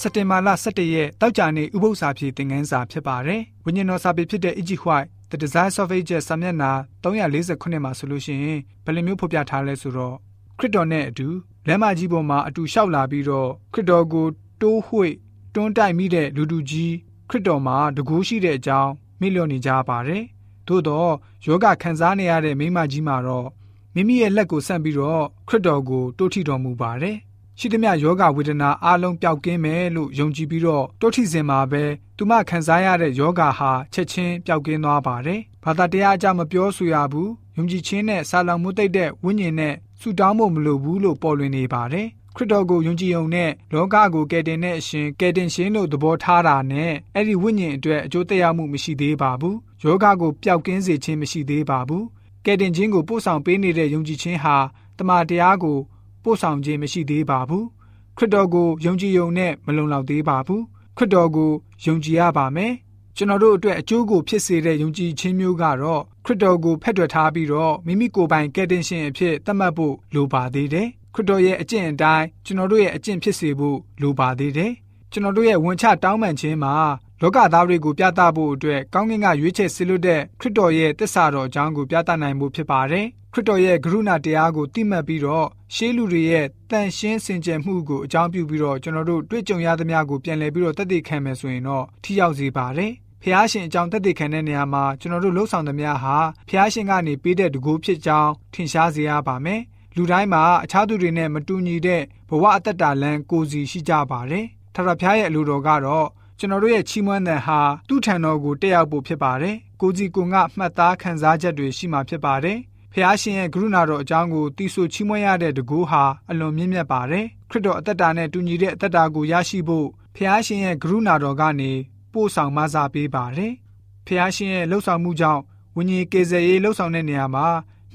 စက်တင်ဘာလ17ရက်တောက်ကြနေဥပု္ပ္ပစာဖြည့်သင်ခန်းစာဖြစ်ပါတယ်။ဝိညာဉ်တော်စာပေဖြစ်တဲ့ Ig White The Desire of Ages စာမျက်နှာ348မှာဆိုလို့ရှိရင်ဘယ်လိုမျိုးဖော်ပြထားလဲဆိုတော့ခရစ်တော်နဲ့အတူလမ်းမကြီးပေါ်မှာအတူလျှောက်လာပြီးတော့ခရစ်တော်ကိုတိုးဝှေ့တွန်းတိုက်မိတဲ့လူတူကြီးခရစ်တော်မှာတကူးရှိတဲ့အကြောင်းမေ့လျော့နေကြပါတယ်။သို့တော့ယောဂခံစားနေရတဲ့မိမကြီးမှာတော့မိမိရဲ့လက်ကိုဆန့်ပြီးတော့ခရစ်တော်ကိုတိုးထိတော်မူပါတယ်။ ရှိသမျှယောဂဝေဒနာအလုံးပျောက်ကင်းမယ်လို့ယုံကြည်ပြီးတော့တိုးထိစဉ်မှာပဲသူမခံစားရတဲ့ယောဂဟာချက်ချင်းပျောက်ကင်းသွားပါတယ်။ဘာသာတရားအကြမပြောဆိုရဘူး။ယုံကြည်ခြင်းနဲ့စာလောင်မှုသိတဲ့ဝိညာဉ်နဲ့ဆူတောင်းဖို့မလိုဘူးလို့ပေါ်လွင်နေပါတယ်။ခရစ်တော်ကိုယုံကြည်ုံနဲ့လောကကိုကယ်တင်တဲ့အရှင်ကယ်တင်ရှင်လို့သဘောထားတာနဲ့အဲ့ဒီဝိညာဉ်အတွက်အကျိုးသက်ရောက်မှုမရှိသေးပါဘူး။ယောဂကိုပျောက်ကင်းစေခြင်းမရှိသေးပါဘူး။ကယ်တင်ခြင်းကိုပို့ဆောင်ပေးနေတဲ့ယုံကြည်ခြင်းဟာတမန်တရားကို ပို့ဆောင်ခြင်းမရှိသေးပါဘူး။ခရစ်တော်ကိုယုံကြည်ုံနဲ့မလုံလောက်သေးပါဘူး။ခရစ်တော်ကိုယုံကြည်ရပါမယ်။ကျွန်တော်တို့အတွက်အကျိုးကိုဖြစ်စေတဲ့ယုံကြည်ခြင်းမျိုးကတော့ခရစ်တော်ကိုဖက်တွယ်ထားပြီးတော့မိမိကိုယ်ပိုင်ကယ်တင်ရှင်အဖြစ်သတ်မှတ်ဖို့လိုပါသေးတယ်။ခရစ်တော်ရဲ့အကျင့်အတိုင်းကျွန်တော်တို့ရဲ့အကျင့်ဖြစ်စေဖို့လိုပါသေးတယ်။ကျွန်တော်တို့ရဲ့ဝန်ချတောင်းပန်ခြင်းမှာလောကသားတွေကိုပြသဖို့အတွက်ကောင်းကင်ကရွေးချယ်ဆစ်လွတ်တဲ့ခရစ်တော်ရဲ့တစ္ဆာတော်အကြောင်းကိုပြသနိုင်ဖို့ဖြစ်ပါတယ်။ခ ရစ်တော်ရဲ့ကရုဏာတရားကိုတိမှတ်ပြီးတော့ရှေးလူတွေရဲ့တန်ရှင်းစင်ကြယ်မှုကိုအကြောင်းပြုပြီးတော့ကျွန်တော်တို့တွေ့ကြုံရသမျှကိုပြန်လည်ပြီးတော့တည်တည်ခံမယ်ဆိုရင်တော့ထိရောက်စေပါတယ်။ဖះရှင်အကြောင်းတက်တည်ခံတဲ့နေရာမှာကျွန်တော်တို့လှုပ်ဆောင်သမျှဟာဖះရှင်ကနေပေးတဲ့တကူဖြစ်ကြောင်းထင်ရှားစေရပါမယ်။လူတိုင်းမှာအခြားသူတွေနဲ့မတူညီတဲ့ဘဝအသက်တာလမ်းကိုစီရှိကြပါတယ်။ထထဖျားရဲ့အလိုတော်ကတော့ကျွန်တော်တို့ရဲ့ချီးမွမ်းတဲ့ဟာသူ့ထံတော်ကိုတက်ရောက်ဖို့ဖြစ်ပါတယ်။ကိုကြီးကိုငါမှတ်သားခံစားချက်တွေရှိမှဖြစ်ပါတယ်။ ဖျားရှင်ရဲ့ကရုဏာတော်အကြောင်းကိုတီးဆိုချီးမွမ်းရတဲ့တကူဟာအလွန်မြင့်မြတ်ပါတယ်။ခရစ်တော်အသက်တာနဲ့တူညီတဲ့အသက်တာကိုရရှိဖို့ဖျားရှင်ရဲ့ကရုဏာတော်ကနေပို့ဆောင်မဆာပေးပါတယ်။ဖျားရှင်ရဲ့လှုပ်ဆောင်မှုကြောင့်ဝိညာဉ်ကေဇယ်ရေးလှုပ်ဆောင်တဲ့နေရာမှာ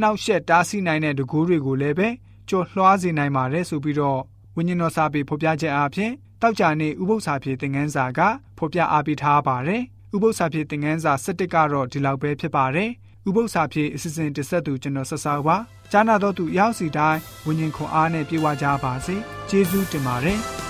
နှောက်ယှက်တားဆီးနိုင်တဲ့တကူးတွေကိုလည်းပဲကြော်လွှားစေနိုင်ပါတယ်ဆိုပြီးတော့ဝိညာဉ်တော်စာပေဖော်ပြချက်အပြင်တောက်ကြနေဥပု္ပ္ပစာပြေသင်ခန်းစာကဖော်ပြအားပေးထားပါတယ်ဥပု္ပ္ပစာပြေသင်ခန်းစာ7ကတော့ဒီလောက်ပဲဖြစ်ပါတယ် ဥပု္ပ္ပစာပြေအစီအစဉ်တင်ဆက်သူကျွန်တော်ဆက်စားပါကြားနာတော်သူရောက်စီတိုင်းဝိညာဉ်ခွန်အားနဲ့ပြေဝကြပါစေကျေးဇူးတင်ပါတယ်